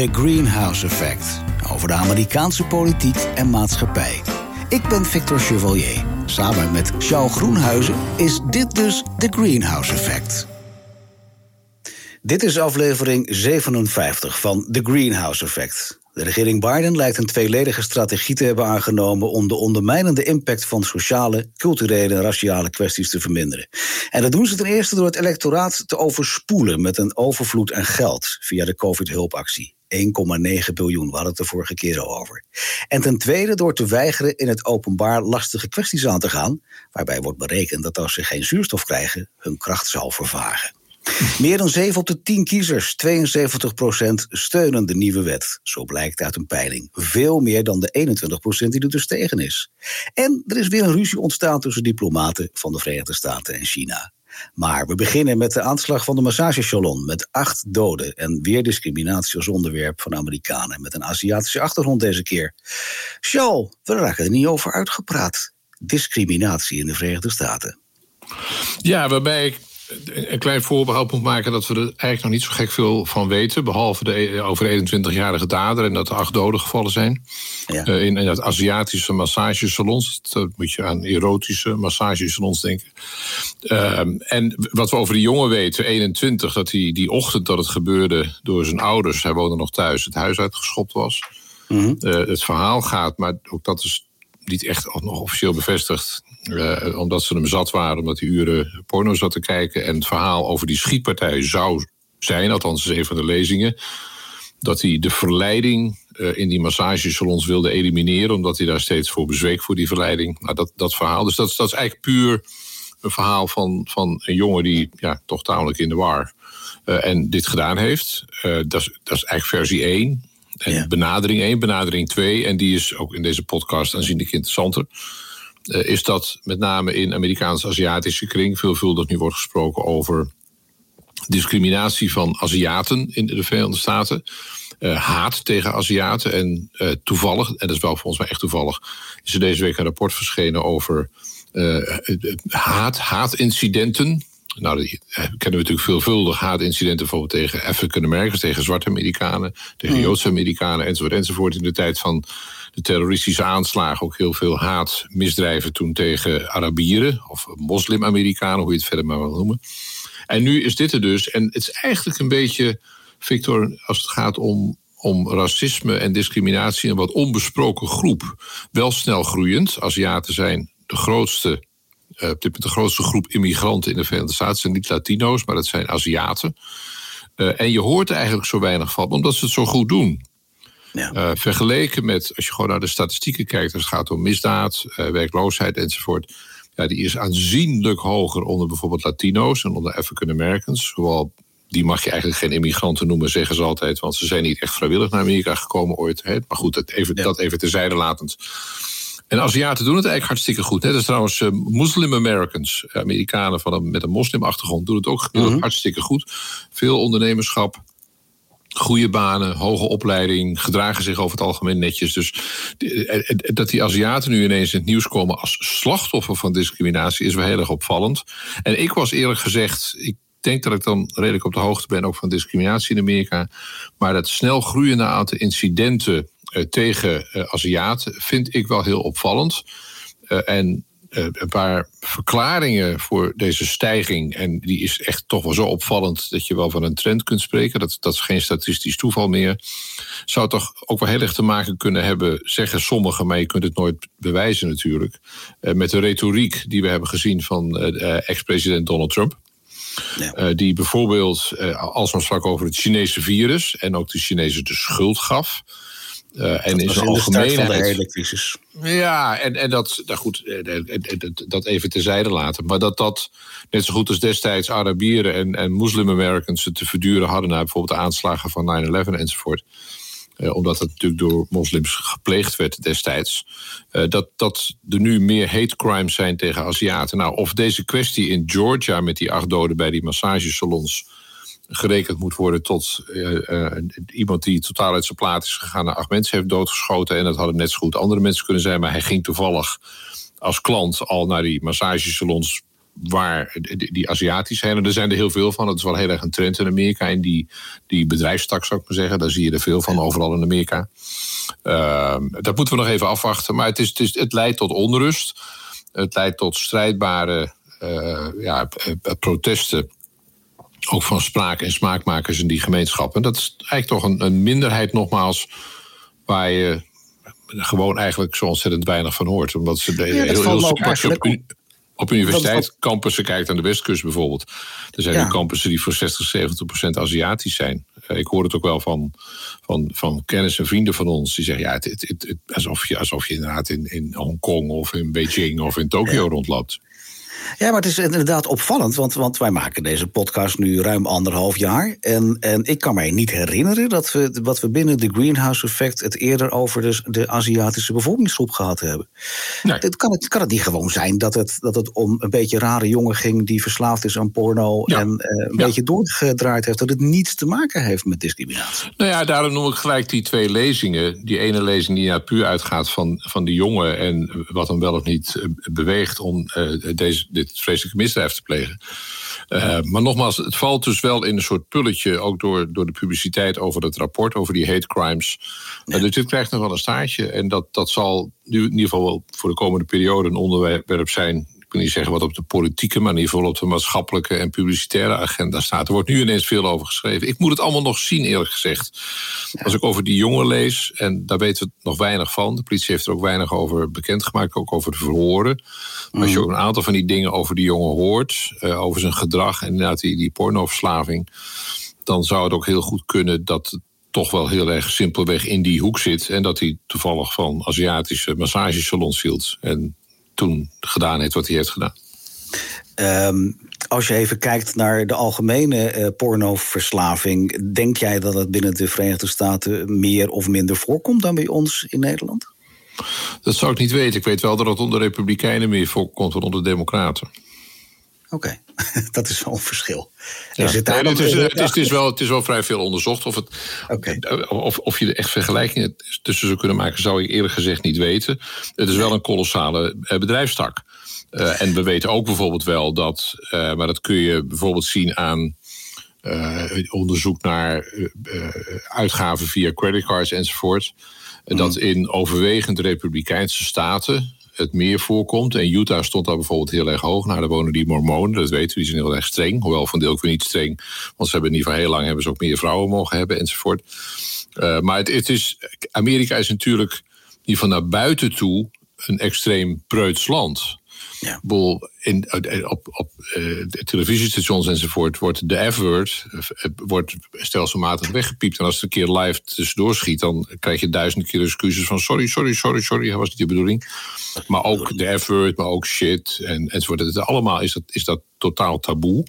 The Greenhouse Effect. Over de Amerikaanse politiek en maatschappij. Ik ben Victor Chevalier. Samen met Charles Groenhuizen is dit dus The Greenhouse Effect. Dit is aflevering 57 van The Greenhouse Effect. De regering Biden lijkt een tweeledige strategie te hebben aangenomen om de ondermijnende impact van sociale, culturele en raciale kwesties te verminderen. En dat doen ze ten eerste door het electoraat te overspoelen met een overvloed aan geld via de COVID-hulpactie. 1,9 biljoen, we hadden het de vorige keer al over. En ten tweede door te weigeren in het openbaar lastige kwesties aan te gaan, waarbij wordt berekend dat als ze geen zuurstof krijgen, hun kracht zal vervagen. Meer dan 7 op de 10 kiezers, 72 procent, steunen de nieuwe wet. Zo blijkt uit een peiling. Veel meer dan de 21 procent die er dus tegen is. En er is weer een ruzie ontstaan tussen diplomaten van de Verenigde Staten en China. Maar we beginnen met de aanslag van de massagesalon met acht doden en weer discriminatie als onderwerp van Amerikanen met een Aziatische achtergrond deze keer. Charles, we raken er niet over uitgepraat. Discriminatie in de Verenigde Staten. Ja, waarbij ik een klein voorbehoud moet maken dat we er eigenlijk nog niet zo gek veel van weten. Behalve de e- over 21-jarige dader en dat er acht doden gevallen zijn. Ja. Uh, in, in het Aziatische massagesalons. Dat moet je aan erotische massagesalons denken. Uh, en wat we over die jongen weten, 21, dat hij die ochtend dat het gebeurde door zijn ouders, hij woonde nog thuis, het huis uitgeschopt was. Mm -hmm. uh, het verhaal gaat, maar ook dat is niet echt nog officieel bevestigd. Uh, omdat ze hem zat waren, omdat hij uren porno zat te kijken. En het verhaal over die schietpartij zou zijn, althans is een van de lezingen, dat hij de verleiding uh, in die massagesalons wilde elimineren, omdat hij daar steeds voor bezweek voor die verleiding. Nou, dat, dat verhaal. Dus dat, dat is eigenlijk puur een verhaal van, van een jongen die ja, toch tamelijk in de war uh, en dit gedaan heeft. dat, is, dat is eigenlijk versie 1. En ja. benadering 1, benadering 2, en die is ook in deze podcast aanzienlijk interessanter. Uh, is dat met name in Amerikaans-Aziatische kring veelvuldig nu wordt gesproken over discriminatie van Aziaten in de Verenigde Staten. Uh, haat tegen Aziaten. En uh, toevallig, en dat is wel volgens mij echt toevallig, is er deze week een rapport verschenen over haat, haatincidenten nou, die kennen we natuurlijk veelvuldig haatincidenten bijvoorbeeld tegen African Americans, tegen zwarte Amerikanen, tegen mm. Joodse Amerikanen enzovoort enzovoort. In de tijd van de terroristische aanslagen ook heel veel haatmisdrijven toen tegen Arabieren of moslim-Amerikanen, hoe je het verder maar wil noemen. En nu is dit er dus. En het is eigenlijk een beetje, Victor, als het gaat om, om racisme en discriminatie, een wat onbesproken groep. Wel snel groeiend. Aziaten zijn de grootste uh, op dit moment de grootste groep immigranten in de Verenigde Staten. zijn niet Latino's, maar dat zijn Aziaten. Uh, en je hoort er eigenlijk zo weinig van, omdat ze het zo goed doen. Ja. Uh, vergeleken met, als je gewoon naar de statistieken kijkt, als het gaat om misdaad, werkloosheid enzovoort. Ja, die is aanzienlijk hoger onder bijvoorbeeld Latino's en onder African Americans. Hoewel, die mag je eigenlijk geen immigranten noemen, zeggen ze altijd, want ze zijn niet echt vrijwillig naar Amerika gekomen ooit. Hè? Maar goed, dat even, ja. dat even terzijde latend. En Aziaten doen het eigenlijk hartstikke goed. Hè? Dat is trouwens uh, Muslim Americans, Amerikanen van een, met een moslimachtergrond, doen het ook mm -hmm. hartstikke goed. Veel ondernemerschap, goede banen, hoge opleiding, gedragen zich over het algemeen netjes. Dus dat die Aziaten nu ineens in het nieuws komen als slachtoffer van discriminatie is wel heel erg opvallend. En ik was eerlijk gezegd, ik denk dat ik dan redelijk op de hoogte ben ook van discriminatie in Amerika. Maar dat snel groeiende aantal incidenten tegen uh, Aziaten vind ik wel heel opvallend. Uh, en een paar verklaringen voor deze stijging. En die is echt toch wel zo opvallend dat je wel van een trend kunt spreken. Dat, dat is geen statistisch toeval meer. Zou toch ook wel heel erg te maken kunnen hebben, zeggen sommigen, maar je kunt het nooit bewijzen natuurlijk. met de retoriek die we hebben gezien van ex-president Donald Trump. Ja. Uh, die bijvoorbeeld uh, alsmaar sprak over het Chinese virus en ook de Chinezen de schuld gaf. Uh, en in zijn algemeenheid. van de hele crisis. Ja, en, en dat, nou goed, dat even terzijde laten. Maar dat dat net zo goed als destijds Arabieren en, en Muslim-Americans het te verduren hadden... naar bijvoorbeeld de aanslagen van 9-11 enzovoort. Uh, omdat het natuurlijk door moslims gepleegd werd destijds. Uh, dat, dat er nu meer hate crimes zijn tegen Aziaten. Nou, of deze kwestie in Georgia met die acht doden bij die massagesalons gerekend moet worden tot uh, uh, iemand die totaal uit zijn plaat is gegaan en acht mensen heeft doodgeschoten. En dat hadden net zo goed andere mensen kunnen zijn, maar hij ging toevallig als klant al naar die massagesalons waar die, die Aziatisch zijn. En er zijn er heel veel van. Dat is wel heel erg een trend in Amerika. En die, die bedrijfstak, zou ik maar zeggen, daar zie je er veel van overal in Amerika. Ehm, dat moeten we nog even afwachten. Maar het, is, het, is, het leidt tot onrust. Het leidt tot strijdbare uh, ja, protesten. Ook van spraak- en smaakmakers in die gemeenschap. En dat is eigenlijk toch een, een minderheid, nogmaals, waar je gewoon eigenlijk zo ontzettend weinig van hoort. Omdat ze de, ja, heel, heel, op, op universiteitscampussen kijkt aan de Westkust bijvoorbeeld. Er zijn ja. campussen die voor 60, 70 procent Aziatisch zijn. Eh, ik hoor het ook wel van, van, van kennis en vrienden van ons. Die zeggen ja, het, het, het, alsof, je, alsof je inderdaad in, in Hongkong of in Beijing of in Tokio rondloopt. Ja, maar het is inderdaad opvallend, want, want wij maken deze podcast nu ruim anderhalf jaar. En, en ik kan mij niet herinneren dat we wat we binnen de Greenhouse Effect het eerder over de, de Aziatische bevolkingsgroep gehad hebben. Nee. Het, kan, het, kan het niet gewoon zijn dat het, dat het om een beetje rare jongen ging die verslaafd is aan porno en uh, een beetje doorgedraaid heeft, dat het niets te maken heeft met discriminatie? Nou ja, daarom noem ik gelijk die twee lezingen. Die ene lezing die ja, puur uitgaat van, van die jongen en wat hem wel of niet eh, beweegt om uh, deze dit vreselijke misdrijf te plegen. Uh, maar nogmaals, het valt dus wel in een soort pulletje, ook door, door de publiciteit over het rapport over die hate crimes. Ja. Uh, dus dit krijgt nog wel een staartje. En dat, dat zal nu in ieder geval wel voor de komende periode een onderwerp zijn wil niet zeggen wat op de politieke, ieder geval op de maatschappelijke en publicitaire agenda staat. Er wordt nu ineens veel over geschreven. Ik moet het allemaal nog zien, eerlijk gezegd. Als ik over die jongen lees, en daar weten we nog weinig van. De politie heeft er ook weinig over bekendgemaakt, ook over de verhoren. Maar als je mm. ook een aantal van die dingen over die jongen hoort, uh, over zijn gedrag en inderdaad die, die pornoverslaving, dan zou het ook heel goed kunnen dat het toch wel heel erg simpelweg in die hoek zit. En dat hij toevallig van Aziatische massagesalons hield. En toen gedaan heeft wat hij heeft gedaan. Um, als je even kijkt naar de algemene uh, pornoverslaving, denk jij dat het binnen de Verenigde Staten meer of minder voorkomt dan bij ons in Nederland? Dat zou ik niet weten. Ik weet wel dat het onder Republikeinen meer voorkomt dan onder Democraten. Oké, okay. dat is wel een verschil. Ja. Is het, nee, het, is, het, is, het, is, wel, het is wel vrij veel onderzocht. Of, het, okay. of, of je er echt vergelijkingen tussen zou kunnen maken, zou ik eerlijk gezegd niet weten. Het is wel een kolossale eh, bedrijfstak. Uh, en we weten ook bijvoorbeeld wel dat, uh, maar dat kun je bijvoorbeeld zien aan uh, onderzoek naar uitgaven via creditcards enzovoort. Mm. Dat in overwegend republikeinse staten het meer voorkomt. En Utah stond daar bijvoorbeeld heel erg hoog. Nou, daar wonen die mormonen, dat weten we, die zijn heel erg streng. Hoewel van deel ook weer niet streng. Want ze hebben in ieder geval heel lang hebben ze ook meer vrouwen mogen hebben enzovoort. Uh, maar het, het, is, Amerika is natuurlijk die van naar buiten toe een extreem preuts land. Ja. In, eh, op, op uh, televisiestations enzovoort wordt de F-word wordt stelselmatig weggepiept. En als het een keer live tussendoor schiet, dan krijg je duizend keer excuses van sorry, sorry, sorry, sorry, dat was niet de bedoeling. Maar ook de F-word, maar ook shit en, enzovoort. Het allemaal is dat, is dat totaal taboe.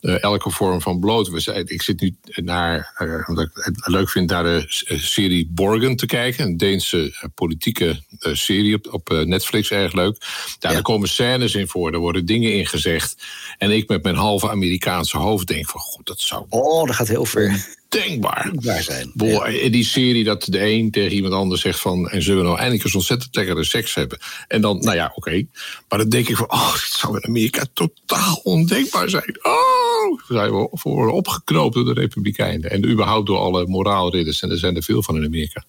Uh, elke vorm van bloot. Ik zit nu naar, uh, omdat ik het leuk vind, naar de serie Borgen te kijken. Een Deense politieke serie op, op Netflix, erg leuk. Daar ja. komen scènes in voor, er worden dingen in gezegd. En ik met mijn halve Amerikaanse hoofd denk van, goed, dat zou... Oh, dat gaat heel ver denkbaar. zijn. Boah, In die serie dat de een tegen iemand anders zegt van... en zullen we nou eindelijk eens ontzettend lekkere seks hebben? En dan, nou ja, oké. Okay. Maar dan denk ik van, oh, dit zou in Amerika totaal ondenkbaar zijn. Oh, zijn we voor opgeknoopt door de Republikeinen. En überhaupt door alle moraalridders. En er zijn er veel van in Amerika.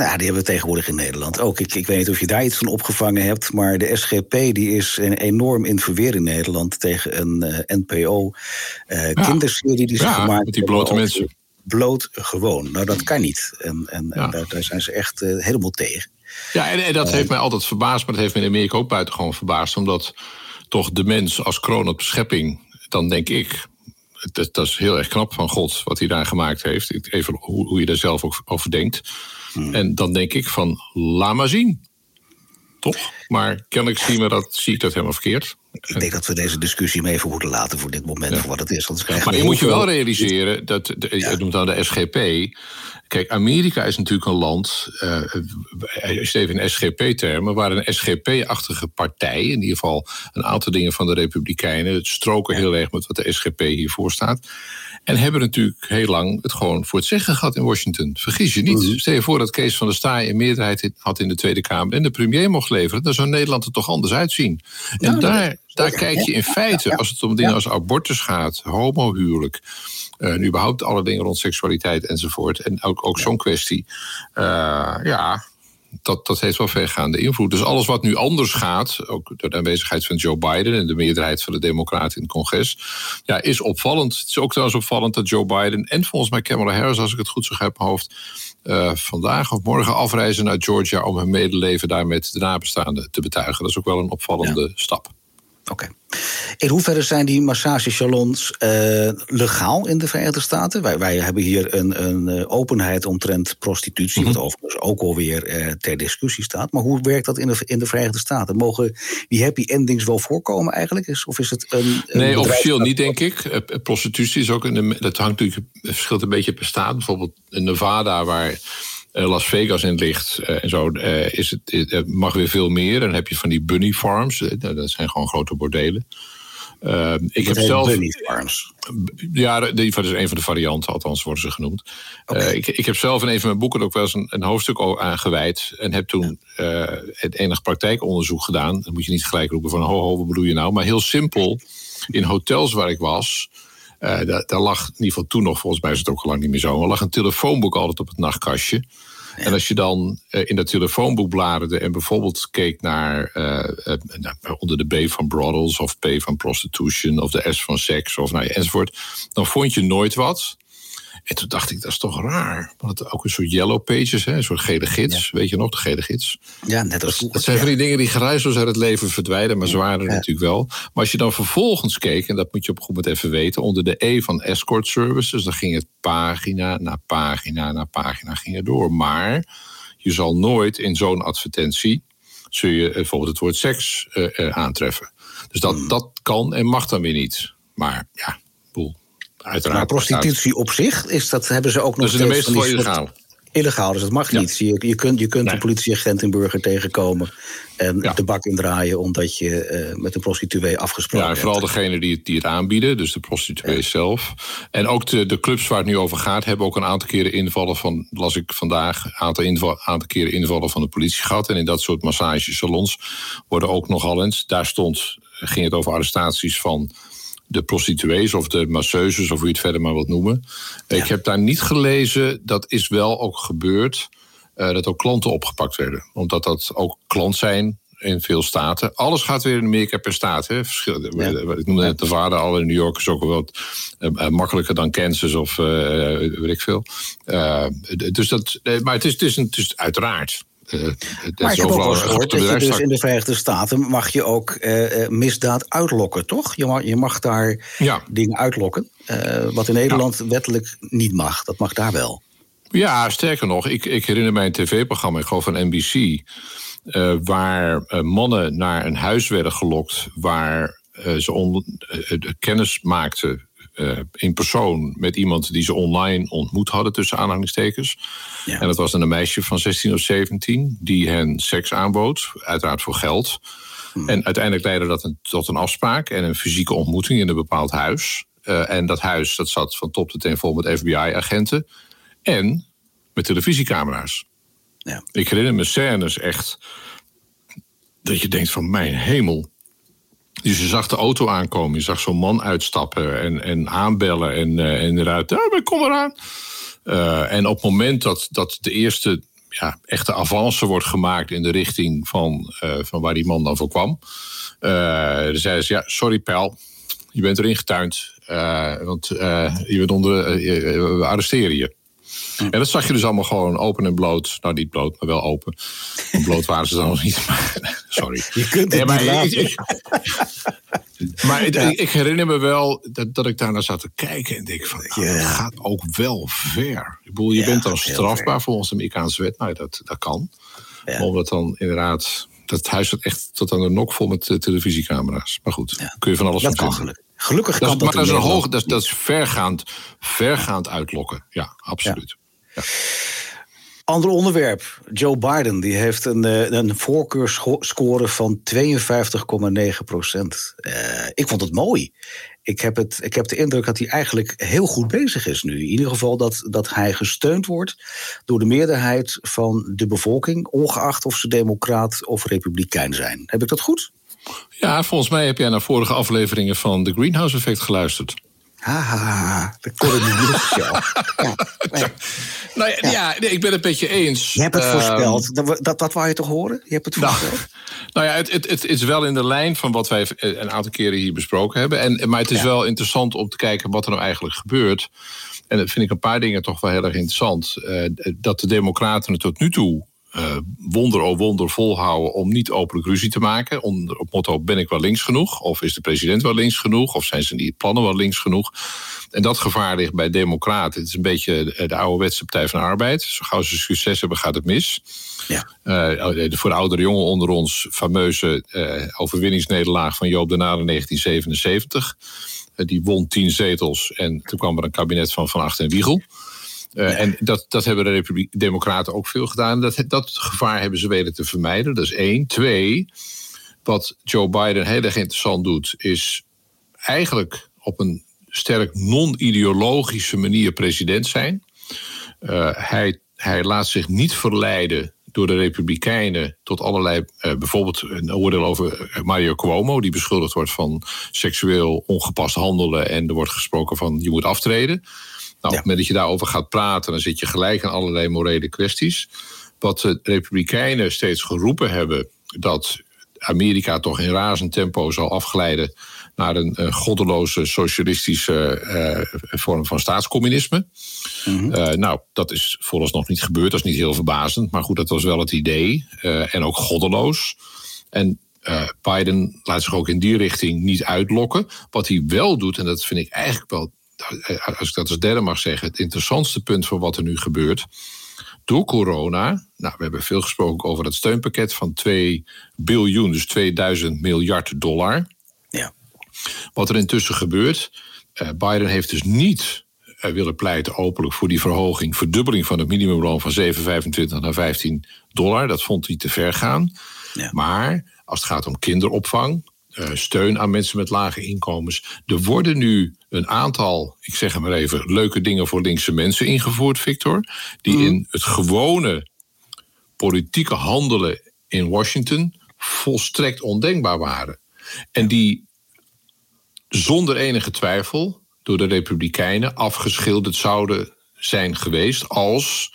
Nou, die hebben we tegenwoordig in Nederland ook. Ik, ik weet niet of je daar iets van opgevangen hebt, maar de SGP die is enorm in verweer in Nederland tegen een uh, eh, NPO-kinderserie uh, die ze ja, gemaakt met die blote mensen. Bloot gewoon. Nou, dat kan niet. En, en, ja. en daar, zijn ze echt uh, helemaal tegen. Ja, en, en dat heeft mij altijd verbaasd, maar dat heeft me in Amerika ook buitengewoon verbaasd, omdat toch de mens als kroon op schepping, dan denk ik, dat, dat, is heel erg knap van God wat hij daar gemaakt heeft. Even hoe, hoe je daar zelf ook over denkt. Hmm. En dan denk ik van, laat maar zien. Toch? Maar kennelijk zien we dat, zie ik dat helemaal verkeerd. Ik denk dat we deze discussie mee even moeten laten voor dit moment, voor wat het is. maar je moet je wel realiseren, dat, de, je noemt dan de SGP. Kijk, Amerika is natuurlijk een land, uh, even in SGP-termen, waar een SGP-achtige partij, in ieder geval een aantal dingen van de Republikeinen, het stroken heel erg met wat de SGP hiervoor staat. En hebben natuurlijk heel lang het gewoon voor het zeggen gehad in Washington. Vergis je niet. Mhm. Stel je voor dat Kees van der Staaij een meerderheid had in de Tweede Kamer en de premier mocht leveren. Dan zou Nederland er toch anders uitzien. En daar, daar kijk je in feite, als het om dingen als abortus gaat, homohuwelijk. Uh, en überhaupt alle dingen rond seksualiteit enzovoort. En ook, ook zo'n kwestie. Uh, ja, dat, dat heeft wel vergaande invloed. Dus alles wat nu anders gaat, ook door de aanwezigheid van Joe Biden en de meerderheid van de Democraten in het congres, ja, is opvallend. Het is ook trouwens opvallend dat Joe Biden en volgens mij Kamala Harris, als ik het goed zeg heb mijn hoofd, uh, vandaag of morgen afreizen naar Georgia om hun medeleven daar met de nabestaanden te betuigen. Dat is ook wel een opvallende stap. Oké. In hoeverre zijn die massagesalons uh, legaal in de Verenigde Staten? Wij, wij hebben hier een, een eh, openheid omtrent prostitutie, wat mhm. overigens ook alweer uh, ter discussie staat. Maar hoe werkt dat in de, in de Verenigde Staten? Mogen die happy endings wel voorkomen eigenlijk? Of is het een. een nee, officieel niet, denk ik. prostitutie is ook. Een, dat hangt natuurlijk. verschilt een beetje per staat. Bijvoorbeeld in Nevada, waar Las Vegas in ligt eh, en zo, eh, is het, het mag weer veel meer. En dan heb je van die bunny farms, dat zijn gewoon grote bordelen. Uh, ik heb zelf. Bunny farms. Ja, dat is een van de varianten, althans worden ze genoemd. ik, ik heb zelf in een van mijn boeken ook wel eens een, een hoofdstuk aan gewijd. En heb toen het enig praktijkonderzoek gedaan. Dan moet je niet gelijk roepen van, ho, ho, wat bedoel je nou? Maar heel simpel, in hotels waar ik was. Uh, daar, daar, lag, in ieder geval toen nog, volgens mij is het ook al lang niet meer zo, er lag een telefoonboek altijd op het nachtkastje. En als je dan uh, in dat telefoonboek bladerde en bijvoorbeeld keek naar uh, onder de B van brothels of P van prostitution of de S van seks of nou, enzovoort, dan vond je nooit wat. En toen dacht ik, dat is toch raar. Want het ook een soort yellow pages, hè, een soort gele gids. Weet je nog, de gele gids? Ja, net als Dat, zijn van die dingen die geruisloos uit het leven verdwijnen, maar ze waren er natuurlijk wel. Maar als je dan vervolgens keek, en dat moet je op een goed moment even weten, onder de E van escort services, dan ging het pagina na pagina na pagina ging er door. Maar je zal nooit in zo'n advertentie, zul je bijvoorbeeld het woord seks uh, uh, aantreffen. Dus dat, hmm. dat kan en mag dan weer niet. Maar ja, boel. Uiteraard. Maar prostitutie op zich, is dat, hebben ze ook nog steeds... Dat is de meeste illegaal. Illegaal, dus dat mag niet. Je, je kunt, je kunt een politieagent in Burger tegenkomen en de bak indraaien omdat je uh, met een prostituee afgesproken hebt. Ja, vooral degene die het, die het aanbieden, dus de prostituee zelf. En ook de, de clubs waar het nu over gaat, hebben ook een aantal keren invallen van, las ik vandaag, een aantal, inval, aantal keren invallen van de politie gehad. En in dat soort massagesalons worden ook nogal eens, daar stond, ging het over arrestaties van de prostituees of de masseuses, of hoe je het verder maar wilt noemen. Ik heb daar niet gelezen, dat is wel ook gebeurd, uh, dat ook klanten opgepakt werden. Omdat dat ook klant zijn in veel staten. Alles gaat weer in Amerika per staat. Hè. Verschil, Ik noemde net de vader al in New York is ook wel wat uh, makkelijker dan Kansas of uh, weet ik veel. dus dat, maar het is, het is, het is uiteraard maar ik heb ook wel eens gehoord dat je dus in de Verenigde Staten mag je ook uh, misdaad uitlokken, toch? Je mag, je mag daar ja. dingen uitlokken. Uh, wat in Nederland ja. wettelijk niet mag. Dat mag daar wel. Ja, sterker nog, ik, ik herinner mij een tv-programma, ik geloof van NBC, uh, waar mannen naar een huis werden gelokt waar ze on, kennis maakten uh, in persoon met iemand die ze online ontmoet hadden, tussen aanhalingstekens. Ja. En dat was dan een meisje van 16 of 17 die hen seks aanbood, uiteraard voor geld. Hmm. En uiteindelijk leidde dat een, tot een afspraak en een fysieke ontmoeting in een bepaald huis. Uh, en dat huis dat zat van top tot teen vol met FBI-agenten en met televisiecamera's. Ja. Ik herinner me scènes echt dat je denkt van mijn hemel, dus je zag de auto aankomen, je zag zo'n man uitstappen en, en aanbellen en, uh, en eruit, ja, kom eraan. Uh, en op het moment dat, dat de eerste ja, echte avance wordt gemaakt in de richting van, uh, van waar die man dan voor kwam, zeiden ze, ja, sorry pal, je bent erin getuind, want je bent onder, we arresteren je. En dat zag je dus allemaal gewoon open en bloot. Nou, niet bloot, maar wel open. Bloot waren ze dan nog niet. Maar, sorry. Je kunt het maar, niet ik, maar ik, herinner me wel dat, dat ik daar naar zat te kijken en denk van, nou, dat gaat ook wel ver. Ik bedoel, je bent dan strafbaar volgens de Amerikaanse wet. Nou, dat, dat kan. Ja. Omdat dan inderdaad, dat huis zat echt tot aan de nok vol met televisiecamera's. Maar goed, kun je van alles dat van. Gelukkig kan dat, dat Maar dat is, een hoog, dat, dat is vergaand, vergaand uitlokken. Ja, absoluut. Ander onderwerp. Joe Biden die heeft een, eh, een voorkeurscore van 52,9 procent. Uh, ik vond het mooi. ik heb, het, ik heb de indruk dat hij eigenlijk heel goed bezig is nu. In ieder geval dat, dat hij gesteund wordt door de meerderheid van de bevolking, ongeacht of ze democraat of republikein zijn. Heb ik dat goed? Ja, volgens mij heb jij naar vorige afleveringen van The Greenhouse Effect geluisterd. Haha, dat kon ik niet ja, nee. Nou ja, ja. nee, ik ben het met je eens. Je hebt het uh, voorspeld. Dat, dat, dat wou je toch horen? Je hebt het nou, voorspeld. Nou, ja, het, het, het, is wel in de lijn van wat wij een aantal keren hier besproken hebben. En, maar het is wel interessant om te kijken wat er nou eigenlijk gebeurt. En dat vind ik een paar dingen toch wel heel erg interessant. Uh, dat de Democraten het tot nu toe uh, wonder o wonder volhouden om niet openlijk ruzie te maken. Onder op motto: ben ik wel links genoeg? Of is de president wel links genoeg? Of zijn ze die plannen wel links genoeg? En dat gevaar ligt bij Democraten. Het is een beetje de ouderwetse Partij van de Arbeid. Zo gauw ze succes hebben, gaat het mis. Ja. Uh, voor de oudere jongen onder ons, fameuze uh, overwinningsnederlaag van Joop de Nade in 1977. die won tien zetels en toen kwam er een kabinet van Van Acht en Wiegel. Uh, En dat, dat hebben de Republiek Democraten ook veel gedaan. Dat, dat gevaar hebben ze weten te vermijden. Dat is één. Twee, wat Joe Biden heel erg interessant doet, is eigenlijk op een sterk non-ideologische manier president zijn. Uh, hij, hij laat zich niet verleiden door de Republikeinen tot allerlei, uh, bijvoorbeeld een oordeel over Mario Cuomo, die beschuldigd wordt van seksueel ongepast handelen en er wordt gesproken van je moet aftreden. Nou, op het moment dat je daarover gaat praten, dan zit je gelijk aan allerlei morele kwesties. Wat de Republikeinen steeds geroepen hebben, dat Amerika toch in razend tempo zal afglijden naar een uh, goddeloze socialistische uh, vorm van staatscommunisme. Mm -hmm. uh, nou, dat is vooralsnog niet gebeurd, dat is niet heel verbazend, maar goed, dat was wel het idee. en ook goddeloos. En Biden laat zich ook in die richting niet uitlokken. Wat hij wel doet, en dat vind ik eigenlijk wel als ik dat als derde mag zeggen, het interessantste punt van wat er nu gebeurt. Door corona, nou, we hebben veel gesproken over het steunpakket van 2 biljoen, dus 2000 miljard dollar. Ja. Wat er intussen gebeurt, uh, Biden heeft dus niet uh, willen pleiten openlijk voor die verhoging, verdubbeling van het minimumloon van 7,25 naar 15 dollar. Dat vond hij te ver gaan. Ja. Maar als het gaat om kinderopvang, uh, steun aan mensen met lage inkomens. Er worden nu een aantal, ik zeg het maar even, leuke dingen voor linkse mensen ingevoerd, Victor. Die mm. in het gewone politieke handelen in Washington volstrekt ondenkbaar waren. En die zonder enige twijfel door de Republikeinen afgeschilderd zouden zijn geweest als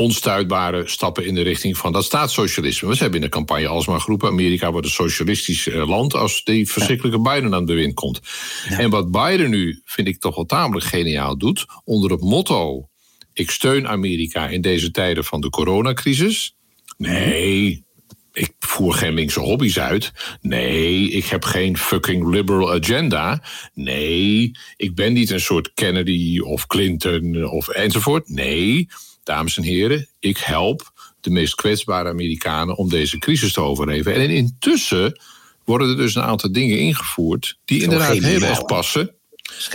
onstuitbare stappen in de richting van dat staatssocialisme. We hebben in de campagne alsmaar geroepen... Amerika wordt een socialistisch eh, land als die verschrikkelijke Biden aan de wind komt. En wat Biden nu, vind ik toch wel tamelijk geniaal doet... onder het motto, ik steun Amerika in deze tijden van de coronacrisis... Nee, ik voer geen linkse hobby's uit. Nee, ik heb geen fucking liberal agenda. Nee, ik ben niet een soort Kennedy of Clinton of enzovoort. Nee, dames en heren, ik help de meest kwetsbare Amerikanen om deze crisis te overleven. En intussen worden er dus een aantal dingen ingevoerd die inderdaad heel erg passen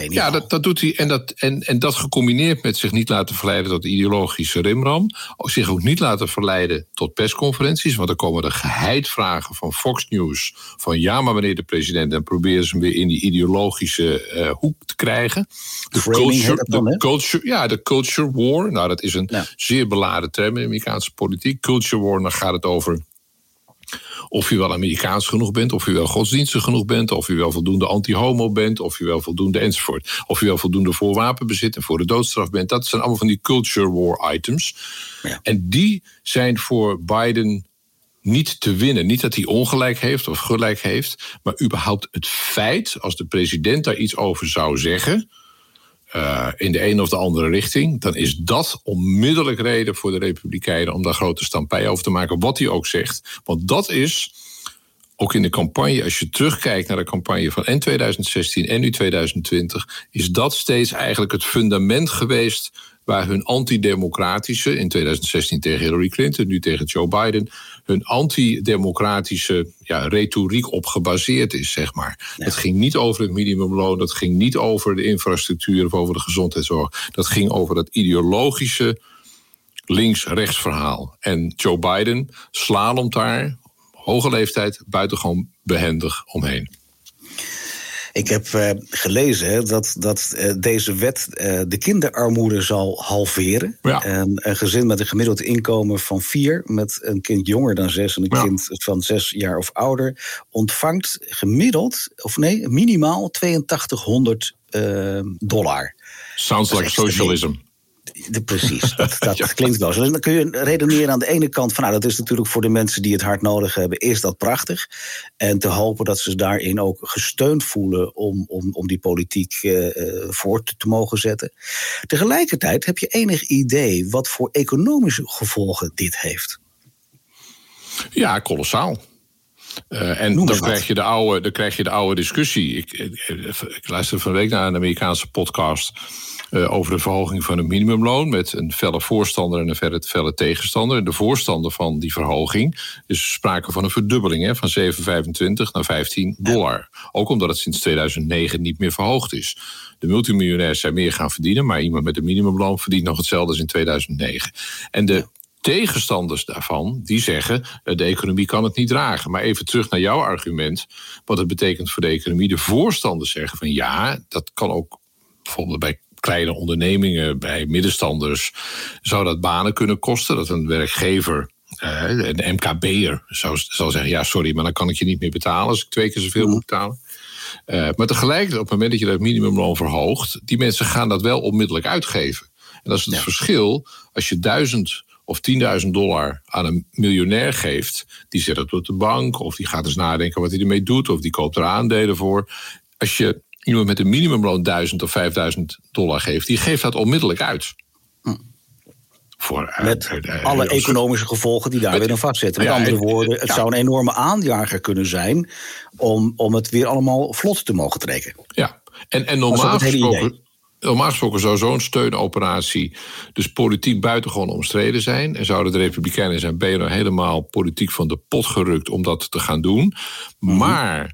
ja, dat, dat doet hij. En dat, en, en dat gecombineerd met zich niet laten verleiden tot ideologische rimram. Zich ook niet laten verleiden tot persconferenties. Want dan komen er geheidvragen van Fox News. Van ja, maar wanneer de president. En proberen ze hem weer in die ideologische uh, hoek te krijgen. De culture, de culture, ja, de culture war. Nou, dat is een zeer beladen term in de Amerikaanse politiek. Culture war, dan gaat het over of je wel Amerikaans genoeg bent, of je wel godsdienstig genoeg bent, of je wel voldoende anti-homo bent, of je wel voldoende enzovoort. Of je wel voldoende voor wapenbezit en voor de doodstraf bent. Dat zijn allemaal van die culture war items. Ja. En die zijn voor Biden niet te winnen. Niet dat hij ongelijk heeft of gelijk heeft, maar überhaupt het feit, als de president daar iets over zou zeggen uh, in de een of de andere richting, dan is dat onmiddellijk reden voor de Republikeinen om daar grote stampij over te maken, wat hij ook zegt. Want dat is ook in de campagne, als je terugkijkt naar de campagne van en 2016 en nu 2020, is dat steeds eigenlijk het fundament geweest waar hun antidemocratische, in 2016 tegen Hillary Clinton, nu tegen Joe Biden, hun antidemocratische ja, retoriek op gebaseerd is, zeg maar. Het ging niet over het minimumloon, dat ging niet over de infrastructuur of over de gezondheidszorg. Dat ging over dat ideologische links-rechts verhaal. En Joe Biden slalomt daar, hoge leeftijd, buitengewoon behendig omheen. Ik heb uh, gelezen dat, dat uh, deze wet uh, de kinderarmoede zal halveren. Ja. En een gezin met een gemiddeld inkomen van vier, met een kind jonger dan zes en een Ja. kind van zes jaar of ouder, ontvangt gemiddeld, of nee, minimaal 8200 eh, dollar. Sounds like socialism. De, precies, dat, dat Ja. klinkt wel zo. Dus dan kun je redeneren aan de ene kant van... nou, dat is natuurlijk voor de mensen die het hard nodig hebben... is dat prachtig. En te hopen dat ze daarin ook gesteund voelen... om, om, om die politiek eh, voort te mogen zetten. Tegelijkertijd heb je enig idee... wat voor economische gevolgen dit heeft. Ja, kolossaal. Eh, en dan krijg, je de oude, dan krijg je de oude discussie. Ik, ik, ik luisterde van de week naar een Amerikaanse podcast eh, over de verhoging van het minimumloon. Met een felle voorstander en een felle, tegenstander. En de voorstander van die verhoging is sprake van een verdubbeling hè, van 7,25 naar 15 dollar. Ook omdat het sinds 2009 niet meer verhoogd is. De multimiljonairs zijn meer gaan verdienen, maar iemand met een minimumloon verdient nog hetzelfde als in 2009. En de tegenstanders daarvan, die zeggen... eh, de economie kan het niet dragen. Maar even terug naar jouw argument, wat het betekent voor de economie. De voorstanders zeggen van ja, dat kan ook bijvoorbeeld bij kleine ondernemingen... bij middenstanders, zou dat banen kunnen kosten. Dat een werkgever... eh, een MKB'er zou, zou zeggen: Ja, sorry, maar dan kan ik je niet meer betalen als ik twee keer zoveel moet betalen. Eh, maar tegelijkertijd, op het moment dat je dat minimumloon verhoogt, die mensen gaan dat wel onmiddellijk uitgeven. En dat is het Ja. verschil als je duizend of 10.000 dollar aan een miljonair geeft, die zet het op de bank, of die gaat eens nadenken wat hij ermee doet, of die koopt er aandelen voor. Als je iemand met een minimumloon 1000 of 5000 dollar geeft, die geeft dat onmiddellijk uit. Voor, eh, Met eh, eh, alle als- economische gevolgen die daar Met- weer aan vastzitten. Met Ja, andere en- woorden, het ja. zou een enorme aanjager kunnen zijn... om, om het weer allemaal vlot te mogen trekken. Ja, en, en normaal gesproken. Normaal gesproken zou zo'n steunoperatie dus politiek buitengewoon omstreden zijn. En zouden de Republikeinen zijn BNR helemaal politiek van de pot gerukt om dat te gaan doen. Mhm. Maar